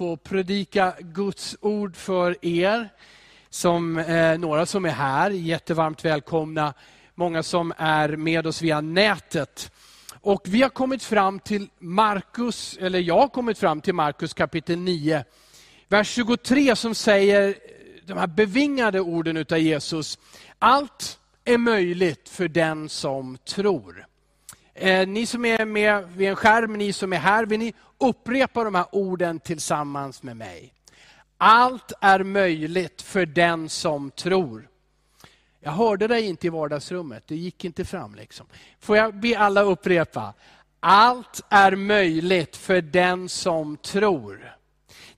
få predika Guds ord för er. Som, eh, några som är här, jättevarmt välkomna. Många som är med oss via nätet. Och vi har kommit fram till Markus, eller jag har kommit fram till Markus kapitel 9, vers 23 som säger de här bevingade orden utav Jesus. Allt är möjligt för den som tror. Eh, ni som är med vid en skärm, ni som är här, vill ni upprepa de här orden tillsammans med mig? Allt är möjligt för den som tror. Jag hörde dig inte i vardagsrummet, det gick inte fram. Liksom. Får jag be alla upprepa? Allt är möjligt för den som tror.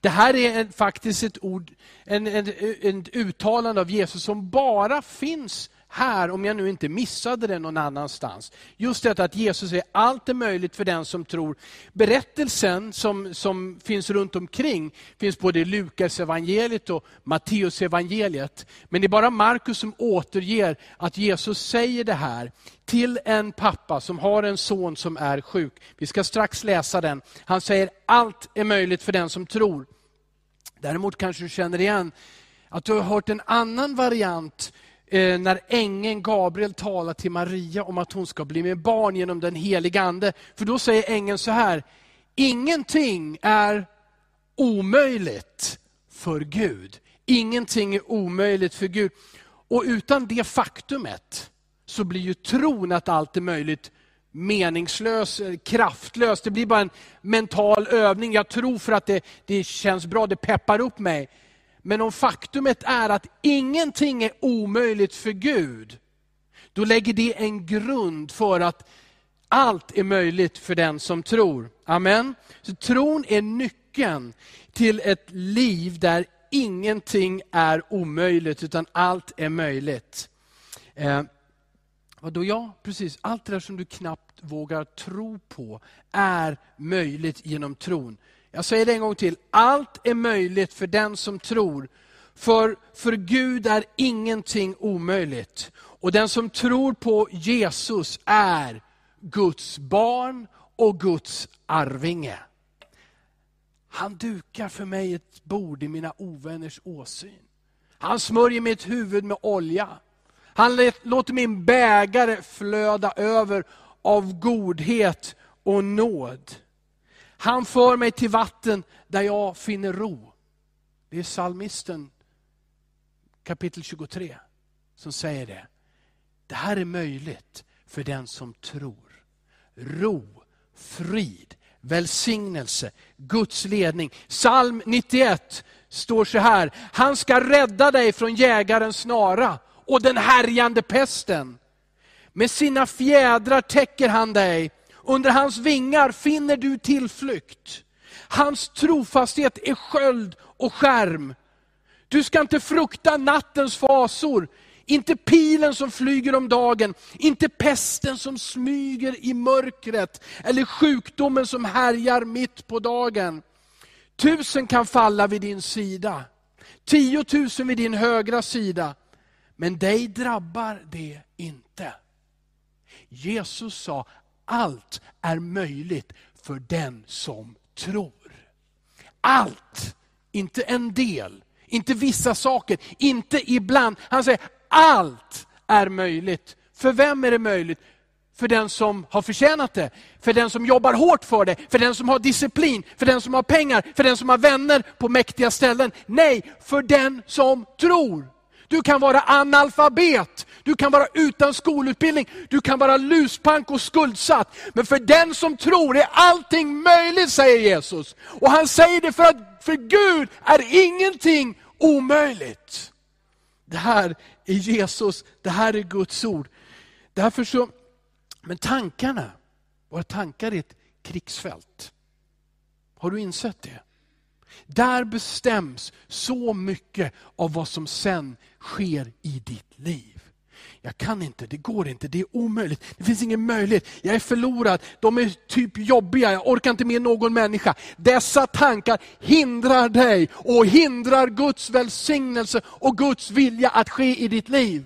Det här är faktiskt ett ord, en, en, en uttalande av Jesus som bara finns här, om jag nu inte missade det någon annanstans. Just detta att Jesus säger allt är möjligt för den som tror. Berättelsen som, som finns runt omkring finns både i Lukas evangeliet och Matteus evangeliet. Men det är bara Markus som återger att Jesus säger det här till en pappa som har en son som är sjuk. Vi ska strax läsa den. Han säger allt är möjligt för den som tror. Däremot kanske du känner igen att du har hört en annan variant Eh, när ängeln Gabriel talar till Maria om att hon ska bli med barn genom den heliga Ande. För då säger ängeln så här, ingenting är omöjligt för Gud. Ingenting är omöjligt för Gud. Och utan det faktumet så blir ju tron att allt är möjligt meningslös, kraftlös. Det blir bara en mental övning. Jag tror för att det, det känns bra, det peppar upp mig. Men om faktumet är att ingenting är omöjligt för Gud, då lägger det en grund för att allt är möjligt för den som tror. Amen. Så tron är nyckeln till ett liv där ingenting är omöjligt, utan allt är möjligt. Eh, vadå ja, precis. Allt det där som du knappt vågar tro på är möjligt genom tron. Jag säger det en gång till. Allt är möjligt för den som tror. För, för Gud är ingenting omöjligt. Och den som tror på Jesus är Guds barn och Guds arvinge. Han dukar för mig ett bord i mina ovänners åsyn. Han smörjer mitt huvud med olja. Han låter min bägare flöda över av godhet och nåd. Han för mig till vatten där jag finner ro. Det är psalmisten kapitel 23 som säger det. Det här är möjligt för den som tror. Ro, frid, välsignelse, Guds ledning. Psalm 91 står så här. Han ska rädda dig från jägarens snara och den härjande pesten. Med sina fjädrar täcker han dig under hans vingar finner du tillflykt. Hans trofasthet är sköld och skärm. Du ska inte frukta nattens fasor, inte pilen som flyger om dagen, inte pesten som smyger i mörkret, eller sjukdomen som härjar mitt på dagen. Tusen kan falla vid din sida, tiotusen vid din högra sida, men dig drabbar det inte. Jesus sa, allt är möjligt för den som tror. Allt, inte en del, inte vissa saker, inte ibland. Han säger allt är möjligt. För vem är det möjligt? För den som har förtjänat det, för den som jobbar hårt för det, för den som har disciplin, för den som har pengar, för den som har vänner på mäktiga ställen. Nej, för den som tror. Du kan vara analfabet, du kan vara utan skolutbildning, du kan vara luspank och skuldsatt. Men för den som tror är allting möjligt, säger Jesus. Och han säger det för att för Gud är ingenting omöjligt. Det här är Jesus, det här är Guds ord. Därför så, men tankarna, våra tankar är ett krigsfält. Har du insett det? Där bestäms så mycket av vad som sen sker i ditt liv. Jag kan inte, det går inte, det är omöjligt. Det finns ingen möjlighet. Jag är förlorad, de är typ jobbiga, jag orkar inte med någon människa. Dessa tankar hindrar dig och hindrar Guds välsignelse och Guds vilja att ske i ditt liv.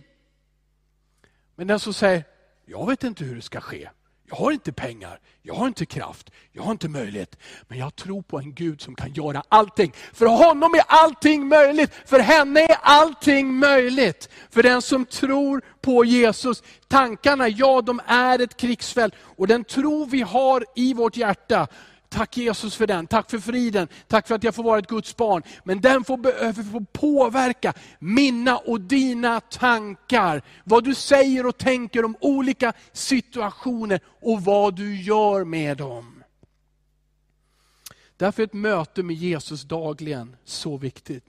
Men den som säger, jag vet inte hur det ska ske. Jag har inte pengar, jag har inte kraft, jag har inte möjlighet. Men jag tror på en Gud som kan göra allting. För honom är allting möjligt, för henne är allting möjligt. För den som tror på Jesus. Tankarna, ja de är ett krigsfält. Och den tro vi har i vårt hjärta, Tack Jesus för den, tack för friden, tack för att jag får vara ett Guds barn. Men den får, behöver eh, få påverka mina och dina tankar. Vad du säger och tänker om olika situationer och vad du gör med dem. Därför är ett möte med Jesus dagligen så viktigt.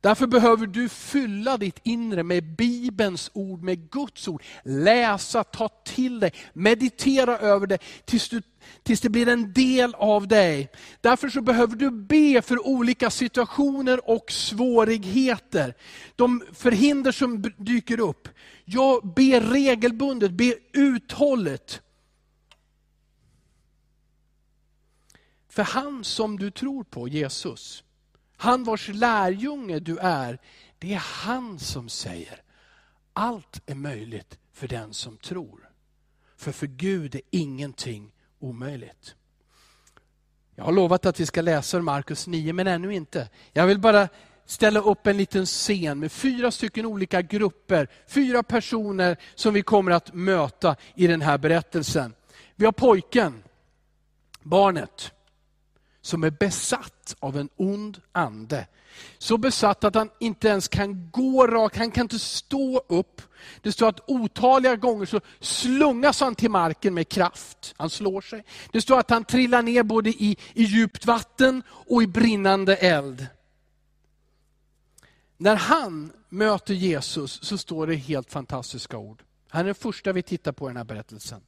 Därför behöver du fylla ditt inre med Bibelns ord, med Guds ord. Läsa, ta till dig, meditera över det tills, du, tills det blir en del av dig. Därför så behöver du be för olika situationer och svårigheter. De förhinder som dyker upp. Jag ber regelbundet, be uthålligt. För han som du tror på, Jesus, han vars lärjunge du är, det är han som säger, allt är möjligt för den som tror. För för Gud är ingenting omöjligt. Jag har lovat att vi ska läsa Markus 9, men ännu inte. Jag vill bara ställa upp en liten scen med fyra stycken olika grupper, fyra personer som vi kommer att möta i den här berättelsen. Vi har pojken, barnet, som är besatt av en ond ande. Så besatt att han inte ens kan gå rakt, han kan inte stå upp. Det står att otaliga gånger så slungas han till marken med kraft. Han slår sig. Det står att han trillar ner både i, i djupt vatten och i brinnande eld. När han möter Jesus så står det helt fantastiska ord. Han är den första vi tittar på i den här berättelsen.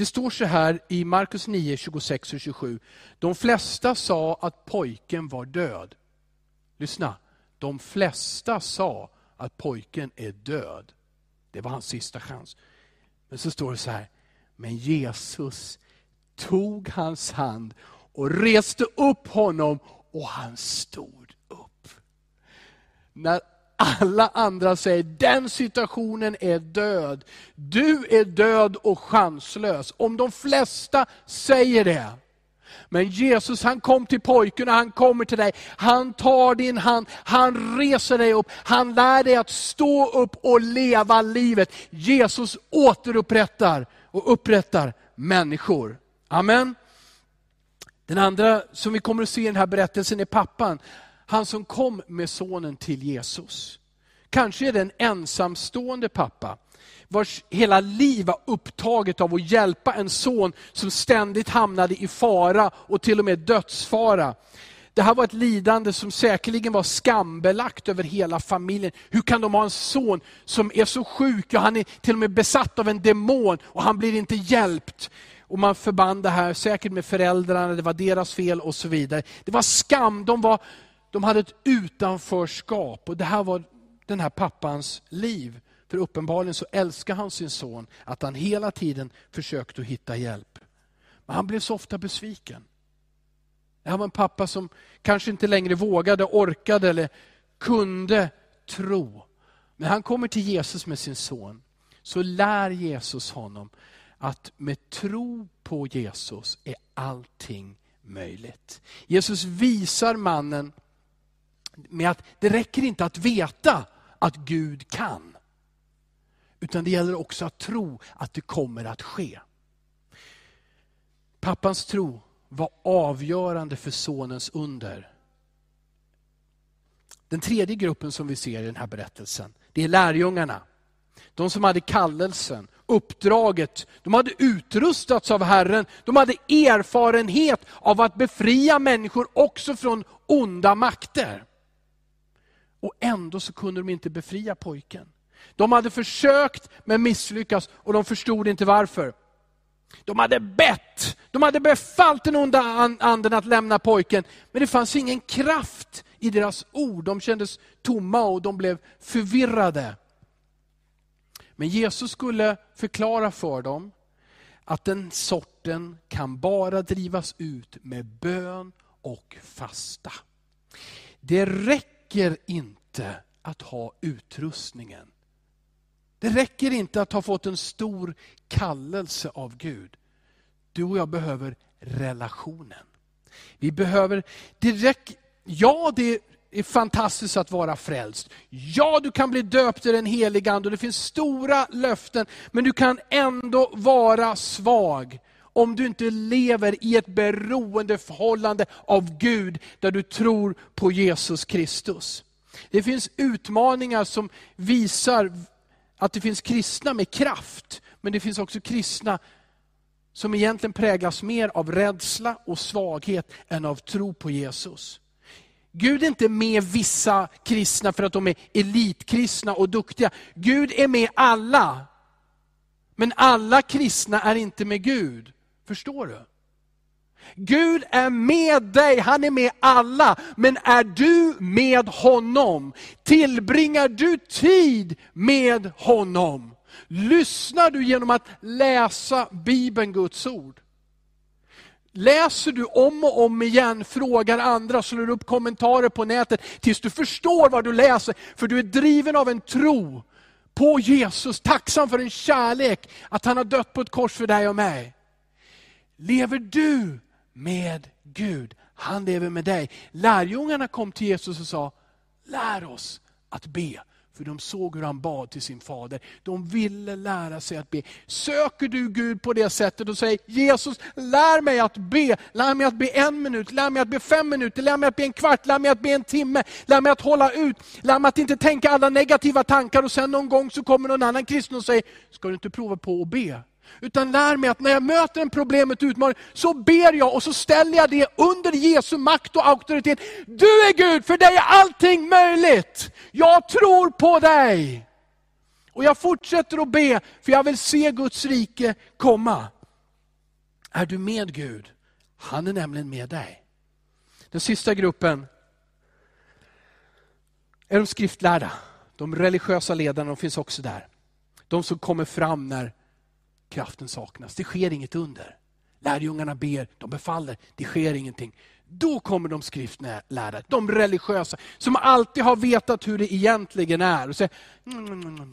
Det står så här i Markus 9, 26 och 27. De flesta sa att pojken var död. Lyssna. De flesta sa att pojken är död. Det var hans sista chans. Men så står det så här. Men Jesus tog hans hand och reste upp honom och han stod upp. När alla andra säger den situationen är död. Du är död och chanslös. Om de flesta säger det. Men Jesus han kom till pojken och han kommer till dig. Han tar din hand, han reser dig upp, han lär dig att stå upp och leva livet. Jesus återupprättar och upprättar människor. Amen. Den andra som vi kommer att se i den här berättelsen är pappan. Han som kom med sonen till Jesus. Kanske är det en ensamstående pappa vars hela liv var upptaget av att hjälpa en son som ständigt hamnade i fara och till och med dödsfara. Det här var ett lidande som säkerligen var skambelagt över hela familjen. Hur kan de ha en son som är så sjuk, ja, han är till och med besatt av en demon och han blir inte hjälpt. Och man förband det här säkert med föräldrarna, det var deras fel och så vidare. Det var skam, de var de hade ett utanförskap och det här var den här pappans liv. För uppenbarligen så älskar han sin son, att han hela tiden försökte hitta hjälp. Men han blev så ofta besviken. Det här var en pappa som kanske inte längre vågade, orkade eller kunde tro. Men han kommer till Jesus med sin son. Så lär Jesus honom att med tro på Jesus är allting möjligt. Jesus visar mannen med att det räcker inte att veta att Gud kan. Utan det gäller också att tro att det kommer att ske. Pappans tro var avgörande för sonens under. Den tredje gruppen som vi ser i den här berättelsen, det är lärjungarna. De som hade kallelsen, uppdraget, de hade utrustats av Herren, de hade erfarenhet av att befria människor också från onda makter. Och ändå så kunde de inte befria pojken. De hade försökt men misslyckats och de förstod inte varför. De hade bett, de hade befallt den onda anden att lämna pojken, men det fanns ingen kraft i deras ord. De kändes tomma och de blev förvirrade. Men Jesus skulle förklara för dem att den sorten kan bara drivas ut med bön och fasta. Det räcker räcker inte att ha utrustningen. Det räcker inte att ha fått en stor kallelse av Gud. Du och jag behöver relationen. Vi behöver direkt, ja det är fantastiskt att vara frälst. Ja, du kan bli döpt i den heliga Ande och det finns stora löften, men du kan ändå vara svag om du inte lever i ett beroendeförhållande av Gud, där du tror på Jesus Kristus. Det finns utmaningar som visar att det finns kristna med kraft, men det finns också kristna som egentligen präglas mer av rädsla och svaghet än av tro på Jesus. Gud är inte med vissa kristna för att de är elitkristna och duktiga. Gud är med alla. Men alla kristna är inte med Gud. Förstår du? Gud är med dig, han är med alla. Men är du med honom? Tillbringar du tid med honom? Lyssnar du genom att läsa Bibeln, Guds ord? Läser du om och om igen, frågar andra, slår upp kommentarer på nätet tills du förstår vad du läser. För du är driven av en tro på Jesus, tacksam för en kärlek, att han har dött på ett kors för dig och mig. Lever du med Gud? Han lever med dig. Lärjungarna kom till Jesus och sa, lär oss att be. För de såg hur han bad till sin fader. De ville lära sig att be. Söker du Gud på det sättet och säger, Jesus lär mig att be. Lär mig att be en minut, lär mig att be fem minuter, lär mig att be en kvart, lär mig att be en timme. Lär mig att hålla ut, lär mig att inte tänka alla negativa tankar och sen någon gång så kommer någon annan kristen och säger, ska du inte prova på att be? Utan lär mig att när jag möter en problem, ett utmaning, så ber jag och så ställer jag det under Jesu makt och auktoritet. Du är Gud, för dig är allting möjligt. Jag tror på dig. Och jag fortsätter att be, för jag vill se Guds rike komma. Är du med Gud? Han är nämligen med dig. Den sista gruppen är de skriftlärda. De religiösa ledarna, de finns också där. De som kommer fram när kraften saknas. Det sker inget under. Lärjungarna ber, de befaller, det sker ingenting. Då kommer de skriftlärda, de religiösa, som alltid har vetat hur det egentligen är. Och säger, mm, mm, mm,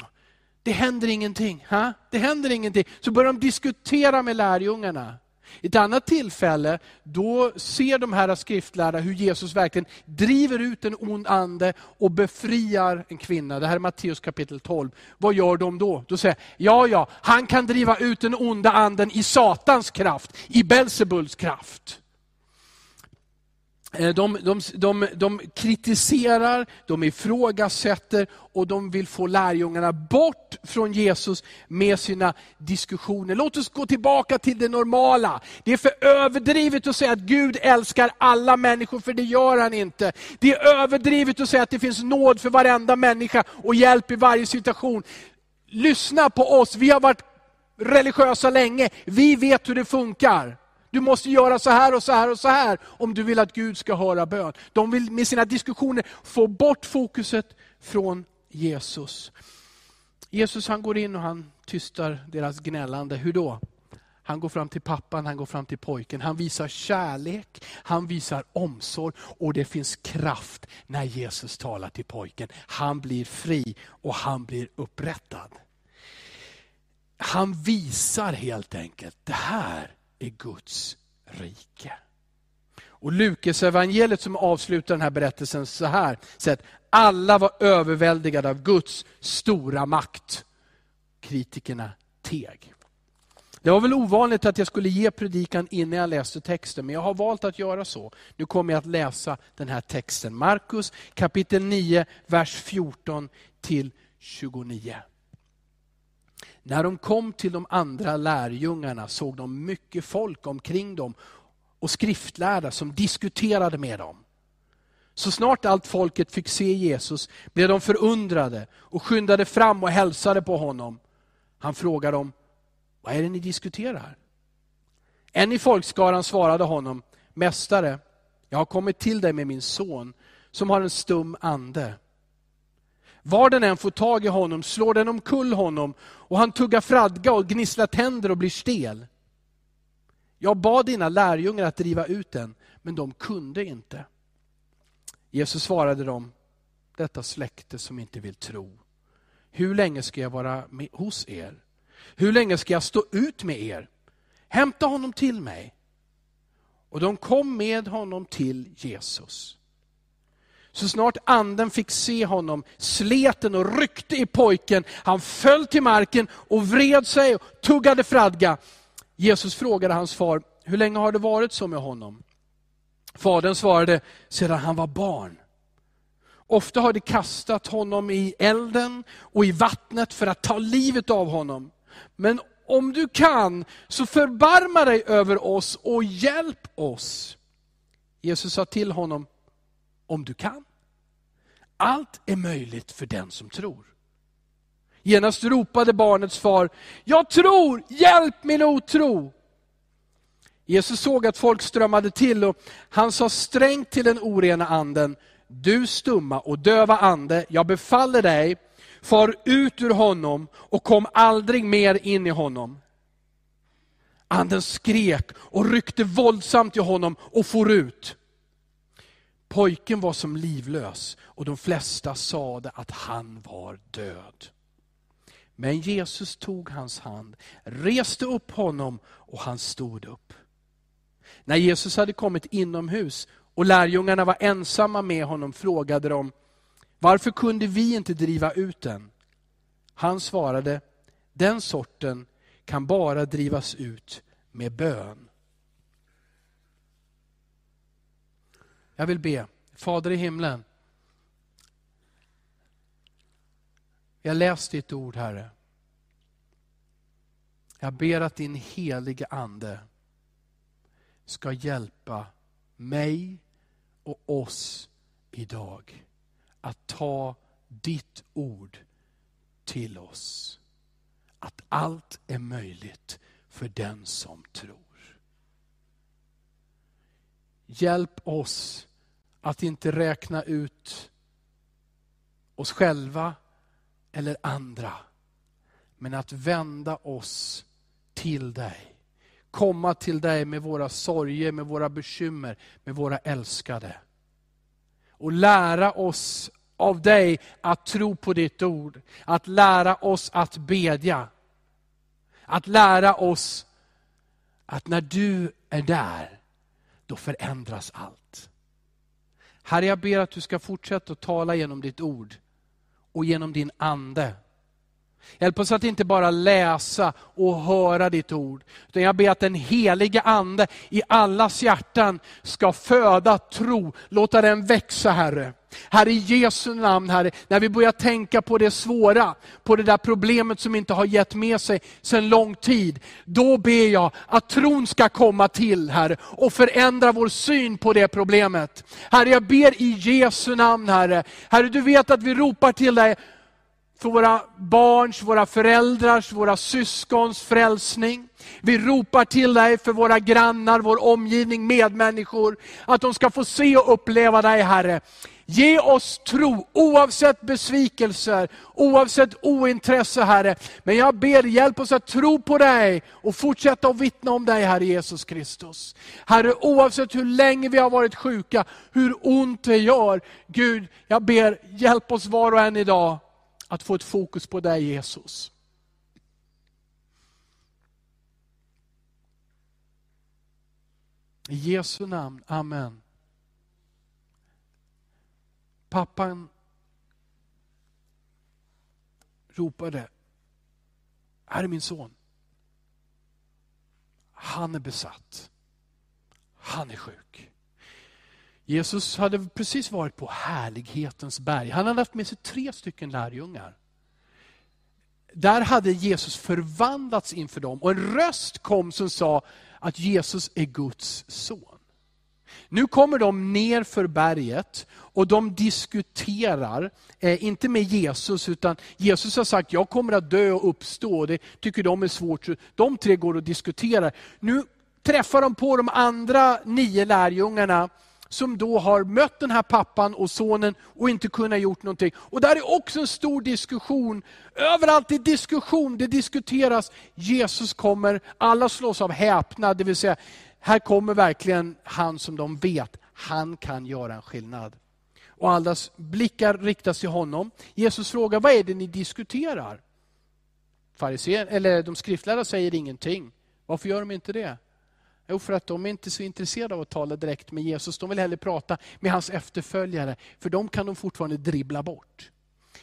det händer ingenting. Ha? Det händer ingenting. Så börjar de diskutera med lärjungarna. I ett annat tillfälle, då ser de här skriftlärda hur Jesus verkligen driver ut en ond ande och befriar en kvinna. Det här är Matteus kapitel 12. Vad gör de då? Då säger ja, ja, han kan driva ut den onda anden i Satans kraft, i Belsebuls kraft. Eh, de, de, de, de kritiserar, de ifrågasätter och de vill få lärjungarna bort från Jesus med sina diskussioner. Låt oss gå tillbaka till det normala. Det är för överdrivet att säga att Gud älskar alla människor, för det gör han inte. Det är överdrivet att säga att det finns nåd för varenda människa och hjälp i varje situation. Lyssna på oss, vi har varit religiösa länge, vi vet hur det funkar. Du måste göra så här och så här och så här om du vill att Gud ska höra bön. De vill med sina diskussioner få bort fokuset från Jesus. Jesus han går in och han tystar deras gnällande. Hur då? Han går fram till pappan, han går fram till pojken. Han visar kärlek, han visar omsorg och det finns kraft när Jesus talar till pojken. Han blir fri och han blir upprättad. Han visar helt enkelt, det här är Guds rike. Och Lukas evangeliet som avslutar den här berättelsen så här, så att alla var överväldigade av Guds stora makt. Kritikerna teg. Det var väl ovanligt att jag skulle ge predikan innan jag läste texten, men jag har valt att göra så. Nu kommer jag att läsa den här texten. Markus kapitel 9, vers 14 till 29. När de kom till de andra lärjungarna såg de mycket folk omkring dem och skriftlärda som diskuterade med dem. Så snart allt folket fick se Jesus blev de förundrade och skyndade fram och hälsade på honom. Han frågade dem, vad är det ni diskuterar? En i folkskaran svarade honom, Mästare, jag har kommit till dig med min son som har en stum ande. Var den än får tag i honom slår den omkull honom och han tuggar fradga och gnisslar tänder och blir stel. Jag bad dina lärjungar att driva ut den, men de kunde inte. Jesus svarade dem, detta släkte som inte vill tro. hur länge ska jag vara med, hos er? Hur länge ska jag stå ut med er? Hämta honom till mig. Och de kom med honom till Jesus. Så snart anden fick se honom slet den och ryckte i pojken. Han föll till marken och vred sig och tuggade fradga. Jesus frågade hans far, hur länge har det varit så med honom? Fadern svarade, sedan han var barn. Ofta har de kastat honom i elden och i vattnet för att ta livet av honom. Men om du kan, så förbarma dig över oss och hjälp oss. Jesus sa till honom, om du kan. Allt är möjligt för den som tror. Genast ropade barnets far, jag tror, hjälp min otro. Jesus såg att folk strömmade till och han sa strängt till den orena anden, du stumma och döva ande, jag befaller dig, far ut ur honom och kom aldrig mer in i honom. Anden skrek och ryckte våldsamt i honom och for ut. Pojken var som livlös och de flesta sade att han var död. Men Jesus tog hans hand, reste upp honom och han stod upp. När Jesus hade kommit inomhus och lärjungarna var ensamma med honom frågade de, varför kunde vi inte driva ut den? Han svarade, den sorten kan bara drivas ut med bön. Jag vill be, Fader i himlen. Jag läst ditt ord Herre. Jag ber att din helige Ande ska hjälpa mig och oss idag att ta ditt ord till oss. Att allt är möjligt för den som tror. Hjälp oss att inte räkna ut oss själva eller andra, men att vända oss till dig. Komma till dig med våra sorger, med våra bekymmer, med våra älskade. Och lära oss av dig att tro på ditt ord. Att lära oss att bedja. Att lära oss att när du är där, då förändras allt. Herre, jag ber att du ska fortsätta att tala genom ditt ord och genom din ande. Hjälp oss att inte bara läsa och höra ditt ord. Utan jag ber att den helige Ande i allas hjärtan ska föda tro. Låta den växa Herre. Herre i Jesu namn, Herre, när vi börjar tänka på det svåra, på det där problemet som inte har gett med sig sedan lång tid. Då ber jag att tron ska komma till, Herre, och förändra vår syn på det problemet. Herre, jag ber i Jesu namn, Herre. Herre, du vet att vi ropar till dig för våra barns, våra föräldrars, våra syskons frälsning. Vi ropar till dig för våra grannar, vår omgivning, medmänniskor. Att de ska få se och uppleva dig Herre. Ge oss tro oavsett besvikelser, oavsett ointresse Herre. Men jag ber, hjälp oss att tro på dig och fortsätta att vittna om dig Herre Jesus Kristus. Herre, oavsett hur länge vi har varit sjuka, hur ont det gör. Gud, jag ber, hjälp oss var och en idag att få ett fokus på dig Jesus. I Jesu namn, Amen. Pappan ropade, här är min son. Han är besatt. Han är sjuk. Jesus hade precis varit på härlighetens berg. Han hade haft med sig tre stycken lärjungar. Där hade Jesus förvandlats inför dem och en röst kom som sa att Jesus är Guds son. Nu kommer de ner för berget och de diskuterar, eh, inte med Jesus, utan Jesus har sagt, jag kommer att dö och uppstå. Det tycker de är svårt. De tre går och diskuterar. Nu träffar de på de andra nio lärjungarna som då har mött den här pappan och sonen och inte kunnat gjort någonting. Och där är också en stor diskussion. Överallt är diskussion, det diskuteras. Jesus kommer, alla slås av häpnad, det vill säga, här kommer verkligen han som de vet, han kan göra en skillnad. Och allas blickar riktas till honom. Jesus frågar, vad är det ni diskuterar? Fariser, eller de skriftlärda säger ingenting. Varför gör de inte det? Jo, för att de är inte så intresserade av att tala direkt med Jesus. De vill hellre prata med hans efterföljare, för de kan de fortfarande dribbla bort.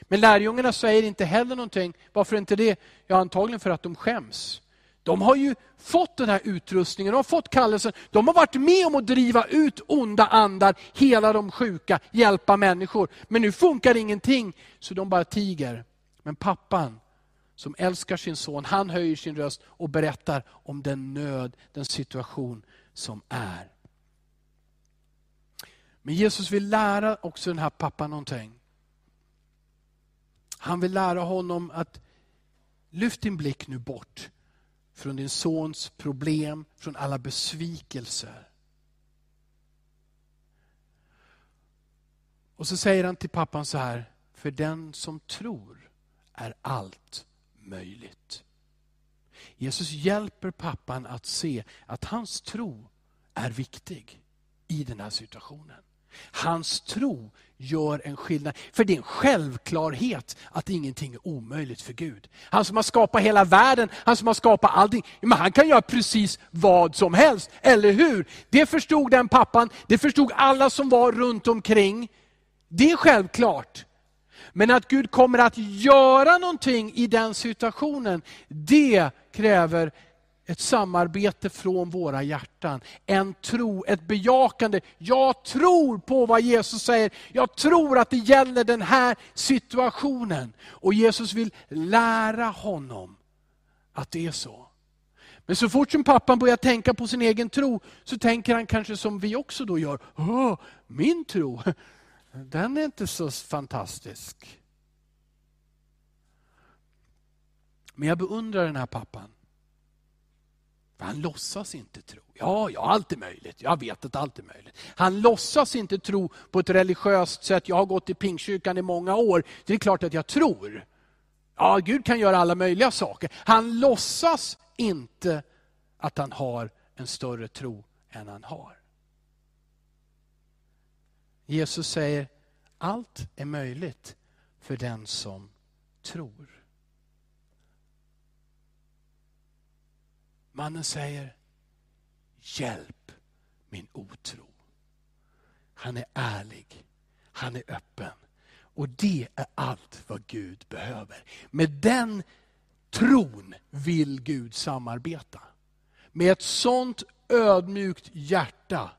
Men lärjungarna säger inte heller någonting. Varför inte det? Ja, antagligen för att de skäms. De har ju fått den här utrustningen, de har fått kallelsen. De har varit med om att driva ut onda andar, hela de sjuka, hjälpa människor. Men nu funkar ingenting, så de bara tiger. Men pappan, som älskar sin son, han höjer sin röst och berättar om den nöd, den situation som är. Men Jesus vill lära också den här pappan någonting. Han vill lära honom att lyft din blick nu bort från din sons problem, från alla besvikelser. Och så säger han till pappan så här, för den som tror är allt möjligt. Jesus hjälper pappan att se att hans tro är viktig i den här situationen. Hans tro gör en skillnad. För det är en självklarhet att ingenting är omöjligt för Gud. Han som har skapat hela världen, han som har skapat allting. Men han kan göra precis vad som helst, eller hur? Det förstod den pappan, det förstod alla som var runt omkring. Det är självklart. Men att Gud kommer att göra någonting i den situationen, det kräver ett samarbete från våra hjärtan. En tro, ett bejakande. Jag tror på vad Jesus säger. Jag tror att det gäller den här situationen. Och Jesus vill lära honom att det är så. Men så fort som pappan börjar tänka på sin egen tro, så tänker han kanske som vi också då gör. Min tro, den är inte så fantastisk. Men jag beundrar den här pappan. Han låtsas inte tro. Ja, ja, allt är möjligt. Jag vet att allt är möjligt. Han låtsas inte tro på ett religiöst sätt. Jag har gått i pingkyrkan i många år. Det är klart att jag tror. Ja, Gud kan göra alla möjliga saker. Han låtsas inte att han har en större tro än han har. Jesus säger, allt är möjligt för den som tror. Mannen säger, hjälp min otro. Han är ärlig, han är öppen. Och det är allt vad Gud behöver. Med den tron vill Gud samarbeta. Med ett sånt ödmjukt hjärta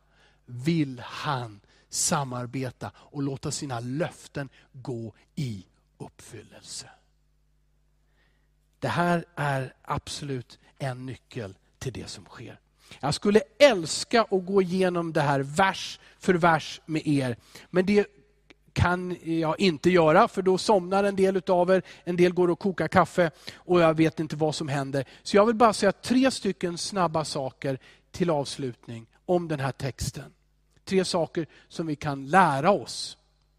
vill han samarbeta och låta sina löften gå i uppfyllelse. Det här är absolut en nyckel till det som sker. Jag skulle älska att gå igenom det här vers för vers med er. Men det kan jag inte göra, för då somnar en del av er, en del går och kokar kaffe och jag vet inte vad som händer. Så jag vill bara säga tre stycken snabba saker till avslutning om den här texten. Tre saker som vi kan lära oss.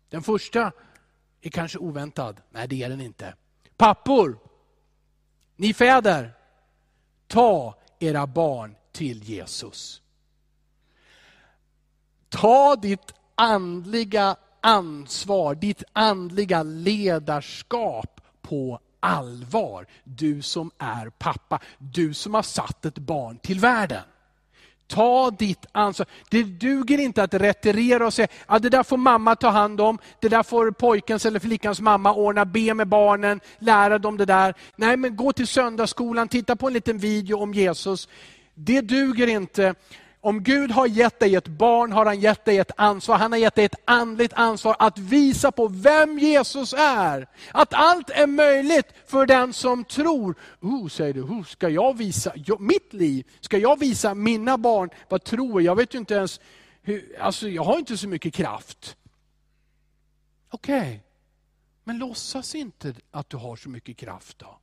Den första är kanske oväntad. Nej, det är den inte. Pappor, ni fäder, ta era barn till Jesus. Ta ditt andliga ansvar, ditt andliga ledarskap på allvar. Du som är pappa, du som har satt ett barn till världen. Ta ditt ansvar. Det duger inte att retirera och säga, ja, det där får mamma ta hand om, det där får pojkens eller flickans mamma ordna, be med barnen, lära dem det där. Nej, men gå till söndagsskolan, titta på en liten video om Jesus. Det duger inte. Om Gud har gett dig ett barn har han gett dig ett ansvar. Han har gett dig ett andligt ansvar att visa på vem Jesus är. Att allt är möjligt för den som tror. Oh, säger du, oh, ska jag visa jag, mitt liv? Ska jag visa mina barn vad tro är? Jag vet ju inte ens, hur, alltså jag har inte så mycket kraft. Okej, okay. men låtsas inte att du har så mycket kraft då.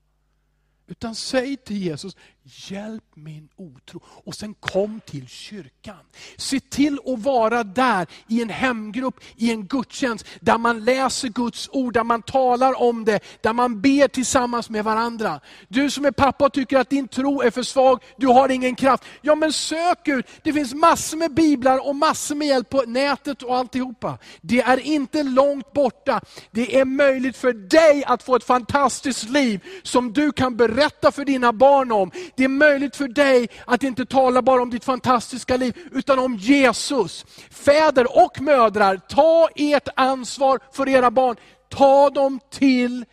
Utan säg till Jesus, hjälp min otro. Och sen kom till kyrkan. Se till att vara där i en hemgrupp, i en gudstjänst, där man läser Guds ord, där man talar om det, där man ber tillsammans med varandra. Du som är pappa och tycker att din tro är för svag, du har ingen kraft. Ja men sök ut, det finns massor med biblar och massor med hjälp på nätet och alltihopa. Det är inte långt borta. Det är möjligt för dig att få ett fantastiskt liv som du kan berätta för dina barn om. Det är möjligt för dig att inte tala bara om ditt fantastiska liv, utan om Jesus. Fäder och mödrar, ta ert ansvar för era barn. Ta dem till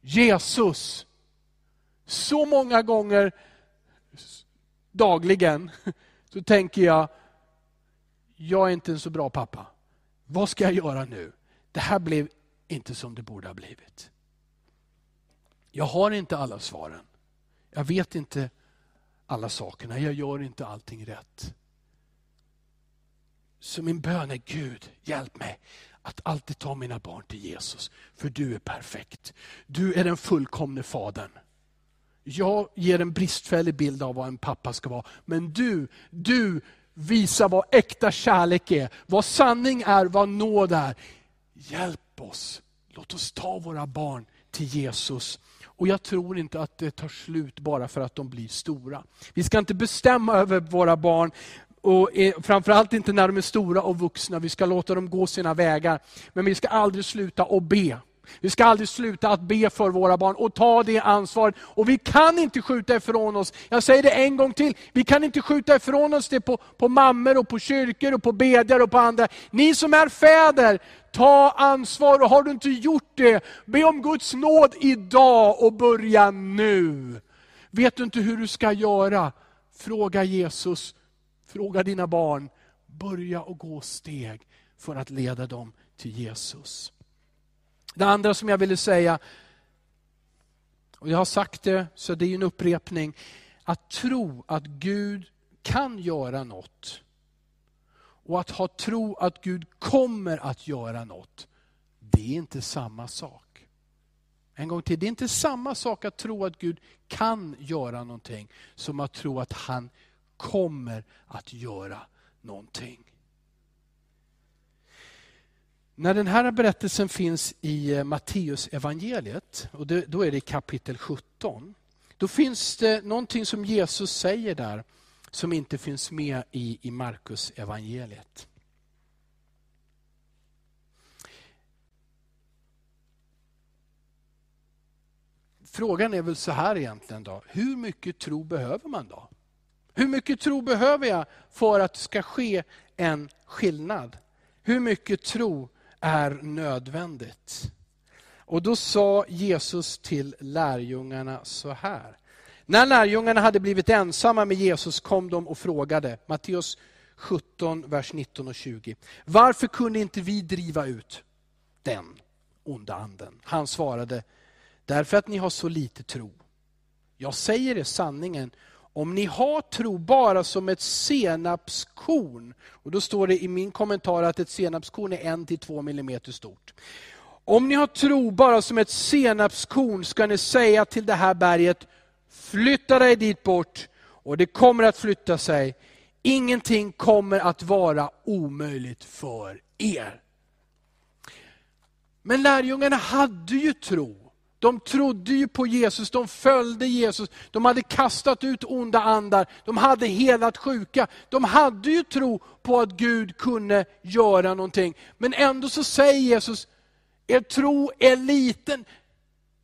Jesus. Så många gånger dagligen så tänker jag, jag är inte en så bra pappa. Vad ska jag göra nu? Det här blev inte som det borde ha blivit. Jag har inte alla svaren. Jag vet inte alla sakerna. Jag gör inte allting rätt. Så min bön är Gud, hjälp mig att alltid ta mina barn till Jesus. För du är perfekt. Du är den fullkomne fadern. Jag ger en bristfällig bild av vad en pappa ska vara. Men du, du visar vad äkta kärlek är. Vad sanning är, vad nåd är. Hjälp oss. Låt oss ta våra barn till Jesus och jag tror inte att det tar slut bara för att de blir stora. Vi ska inte bestämma över våra barn, och framförallt inte när de är stora och vuxna. Vi ska låta dem gå sina vägar. Men vi ska aldrig sluta att be. Vi ska aldrig sluta att be för våra barn och ta det ansvaret. Och vi kan inte skjuta ifrån oss, jag säger det en gång till, vi kan inte skjuta ifrån oss det på, på mammor och på kyrkor och på bedjare och på andra. Ni som är fäder, ta ansvar och har du inte gjort det, be om Guds nåd idag och börja nu. Vet du inte hur du ska göra? Fråga Jesus, fråga dina barn. Börja och gå steg för att leda dem till Jesus. Det andra som jag ville säga, och jag har sagt det, så det är en upprepning. Att tro att Gud kan göra något och att ha tro att Gud kommer att göra något, det är inte samma sak. En gång till, det är inte samma sak att tro att Gud kan göra någonting som att tro att han kommer att göra någonting. När den här berättelsen finns i eh, Matteus evangeliet, och det, då är det kapitel 17, då finns det någonting som Jesus säger där som inte finns med i, i Markus evangeliet. Frågan är väl så här egentligen då, hur mycket tro behöver man då? Hur mycket tro behöver jag för att det ska ske en skillnad? Hur mycket tro är nödvändigt. Och då sa Jesus till lärjungarna så här. När lärjungarna hade blivit ensamma med Jesus kom de och frågade, Matteus 17, vers 19 och 20. Varför kunde inte vi driva ut den onda anden? Han svarade, därför att ni har så lite tro. Jag säger er sanningen, om ni har tro bara som ett senapskorn, och då står det i min kommentar att ett senapskorn är en till två millimeter stort. Om ni har tro bara som ett senapskorn ska ni säga till det här berget, flytta dig dit bort och det kommer att flytta sig. Ingenting kommer att vara omöjligt för er. Men lärjungarna hade ju tro. De trodde ju på Jesus, de följde Jesus, de hade kastat ut onda andar, de hade helat sjuka. De hade ju tro på att Gud kunde göra någonting. Men ändå så säger Jesus, er tro är liten.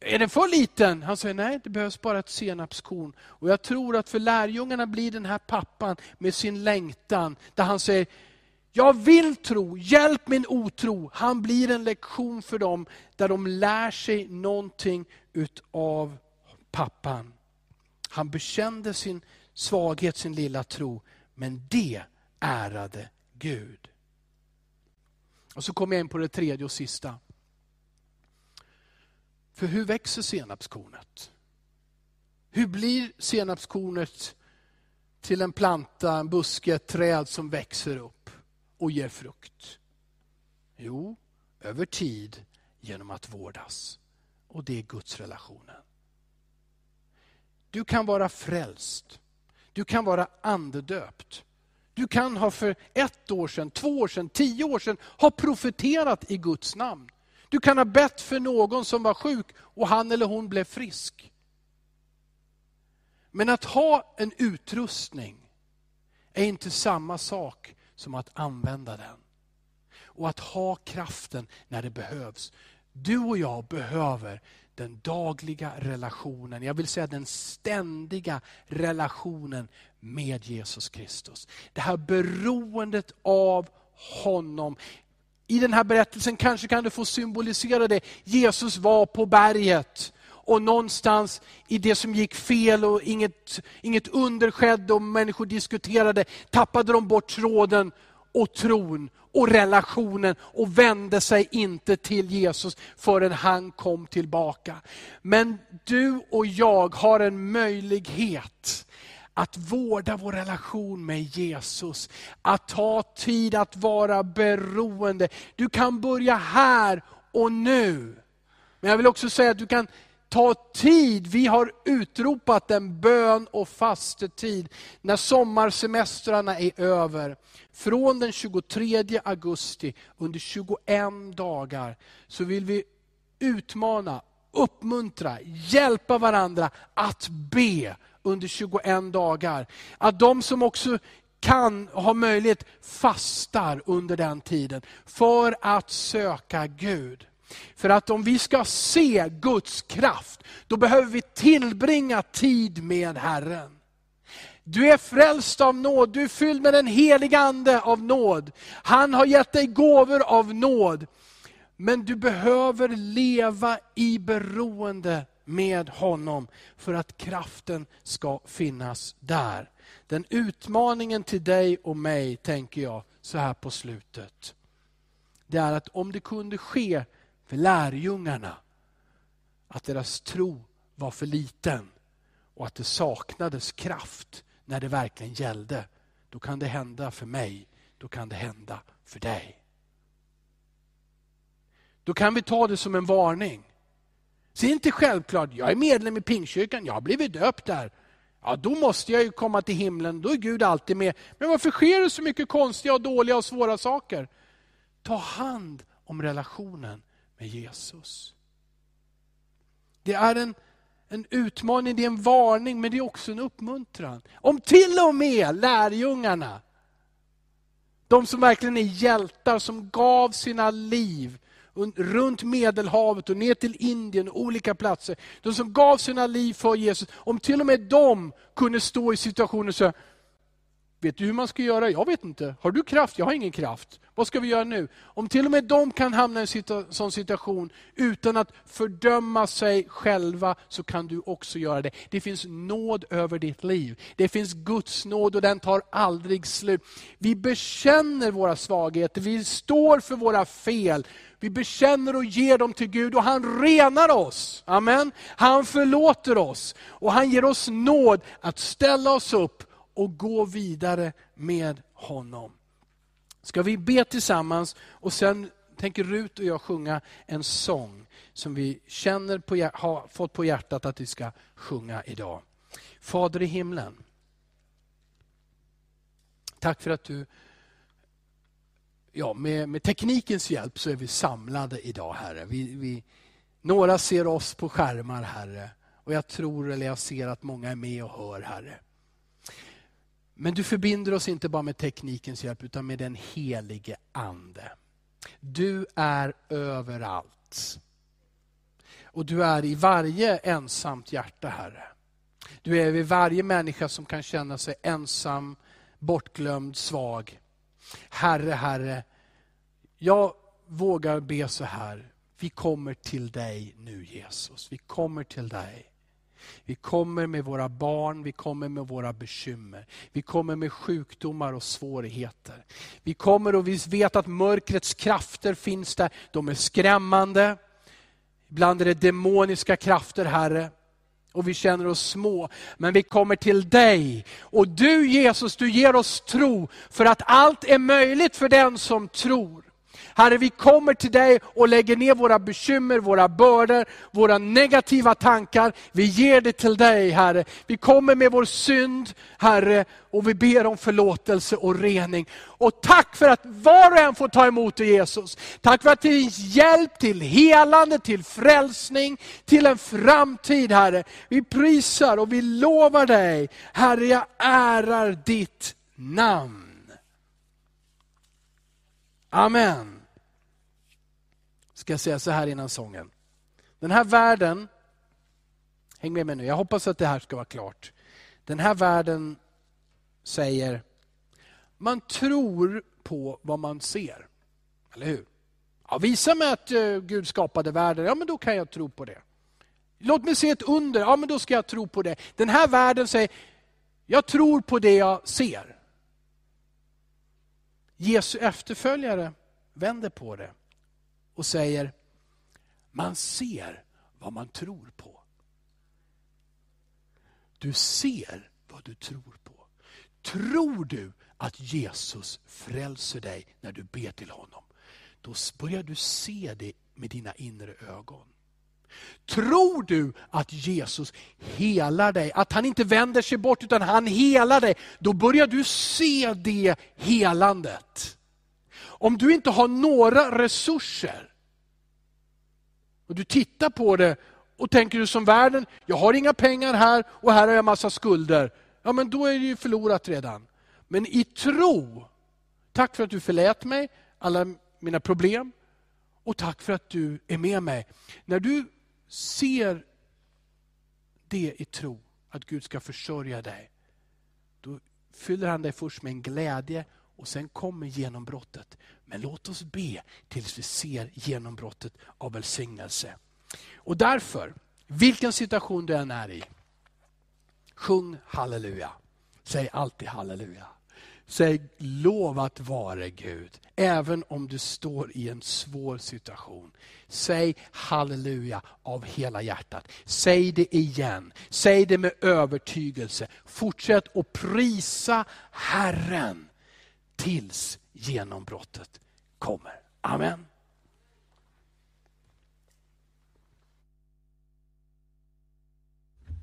Är den för liten? Han säger, nej det behövs bara ett senapskorn. Och jag tror att för lärjungarna blir den här pappan med sin längtan, där han säger, jag vill tro, hjälp min otro. Han blir en lektion för dem där de lär sig någonting utav pappan. Han bekände sin svaghet, sin lilla tro, men det ärade Gud. Och så kommer jag in på det tredje och sista. För hur växer senapskornet? Hur blir senapskornet till en planta, en buske, ett träd som växer upp? och ger frukt? Jo, över tid genom att vårdas. Och det är Guds relationen. Du kan vara frälst. Du kan vara andedöpt. Du kan ha för ett år sedan, två år sedan, tio år sedan ha profeterat i Guds namn. Du kan ha bett för någon som var sjuk och han eller hon blev frisk. Men att ha en utrustning är inte samma sak som att använda den. Och att ha kraften när det behövs. Du och jag behöver den dagliga relationen, jag vill säga den ständiga relationen med Jesus Kristus. Det här beroendet av honom. I den här berättelsen kanske kan du få symbolisera det. Jesus var på berget och någonstans i det som gick fel och inget, inget under skedde och människor diskuterade, tappade de bort tråden och tron och relationen och vände sig inte till Jesus förrän han kom tillbaka. Men du och jag har en möjlighet att vårda vår relation med Jesus. Att ta tid att vara beroende. Du kan börja här och nu. Men jag vill också säga att du kan ta tid. Vi har utropat en bön och fastetid när sommarsemestrarna är över. Från den 23 augusti under 21 dagar så vill vi utmana, uppmuntra, hjälpa varandra att be under 21 dagar. Att de som också kan och har möjlighet fastar under den tiden för att söka Gud. För att om vi ska se Guds kraft, då behöver vi tillbringa tid med Herren. Du är frälst av nåd, du är fylld med den heliga Ande av nåd. Han har gett dig gåvor av nåd. Men du behöver leva i beroende med honom för att kraften ska finnas där. Den utmaningen till dig och mig, tänker jag, så här på slutet. Det är att om det kunde ske för lärjungarna att deras tro var för liten och att det saknades kraft när det verkligen gällde. Då kan det hända för mig, då kan det hända för dig. Då kan vi ta det som en varning. Så det är inte självklart, jag är medlem i Pingstkyrkan, jag har blivit döpt där. Ja, då måste jag ju komma till himlen, då är Gud alltid med. Men varför sker det så mycket konstiga, och dåliga och svåra saker? Ta hand om relationen med Jesus. Det är en, en utmaning, det är en varning, men det är också en uppmuntran. Om till och med lärjungarna, de som verkligen är hjältar, som gav sina liv runt Medelhavet och ner till Indien och olika platser. De som gav sina liv för Jesus, om till och med de kunde stå i situationen och säga, Vet du hur man ska göra? Jag vet inte. Har du kraft? Jag har ingen kraft. Vad ska vi göra nu? Om till och med de kan hamna i en sån situation utan att fördöma sig själva, så kan du också göra det. Det finns nåd över ditt liv. Det finns Guds nåd och den tar aldrig slut. Vi bekänner våra svagheter, vi står för våra fel. Vi bekänner och ger dem till Gud och han renar oss. Amen. Han förlåter oss och han ger oss nåd att ställa oss upp och gå vidare med honom. Ska vi be tillsammans och sen tänker Rut och jag sjunga en sång som vi känner på, har fått på hjärtat att vi ska sjunga idag. Fader i himlen. Tack för att du, ja, med, med teknikens hjälp så är vi samlade idag Herre. Vi, vi, några ser oss på skärmar Herre och jag tror eller jag ser att många är med och hör Herre. Men du förbinder oss inte bara med teknikens hjälp utan med den helige Ande. Du är överallt. Och du är i varje ensamt hjärta, Herre. Du är vid varje människa som kan känna sig ensam, bortglömd, svag. Herre, Herre, jag vågar be så här. Vi kommer till dig nu Jesus. Vi kommer till dig. Vi kommer med våra barn, vi kommer med våra bekymmer. Vi kommer med sjukdomar och svårigheter. Vi kommer och vi vet att mörkrets krafter finns där. De är skrämmande. Ibland är det demoniska krafter, Herre. Och vi känner oss små. Men vi kommer till dig. Och du Jesus, du ger oss tro. För att allt är möjligt för den som tror. Herre, vi kommer till dig och lägger ner våra bekymmer, våra bördor, våra negativa tankar. Vi ger det till dig, Herre. Vi kommer med vår synd, Herre, och vi ber om förlåtelse och rening. Och tack för att var och en får ta emot dig Jesus. Tack för att det finns hjälp till helande, till frälsning, till en framtid, Herre. Vi prisar och vi lovar dig, Herre, jag ärar ditt namn. Amen. Ska jag säga så här innan sången. Den här världen, häng med mig nu, jag hoppas att det här ska vara klart. Den här världen säger, man tror på vad man ser. Eller hur? Ja, visa mig att eh, Gud skapade världen, ja men då kan jag tro på det. Låt mig se ett under, ja men då ska jag tro på det. Den här världen säger, jag tror på det jag ser. Jesu efterföljare vänder på det och säger, man ser vad man tror på. Du ser vad du tror på. Tror du att Jesus frälser dig när du ber till honom, då börjar du se det med dina inre ögon. Tror du att Jesus helar dig, att han inte vänder sig bort utan han helar dig, då börjar du se det helandet. Om du inte har några resurser, och du tittar på det och tänker du som världen, jag har inga pengar här och här har jag massa skulder. Ja men då är det ju förlorat redan. Men i tro, tack för att du förlät mig alla mina problem och tack för att du är med mig. När du ser det i tro, att Gud ska försörja dig, då fyller han dig först med en glädje och sen kommer genombrottet. Men låt oss be tills vi ser genombrottet av välsignelse. Och därför, vilken situation du än är i, sjung halleluja. Säg alltid halleluja. Säg lovat vare Gud, även om du står i en svår situation. Säg halleluja av hela hjärtat. Säg det igen. Säg det med övertygelse. Fortsätt att prisa Herren tills genombrottet kommer. Amen.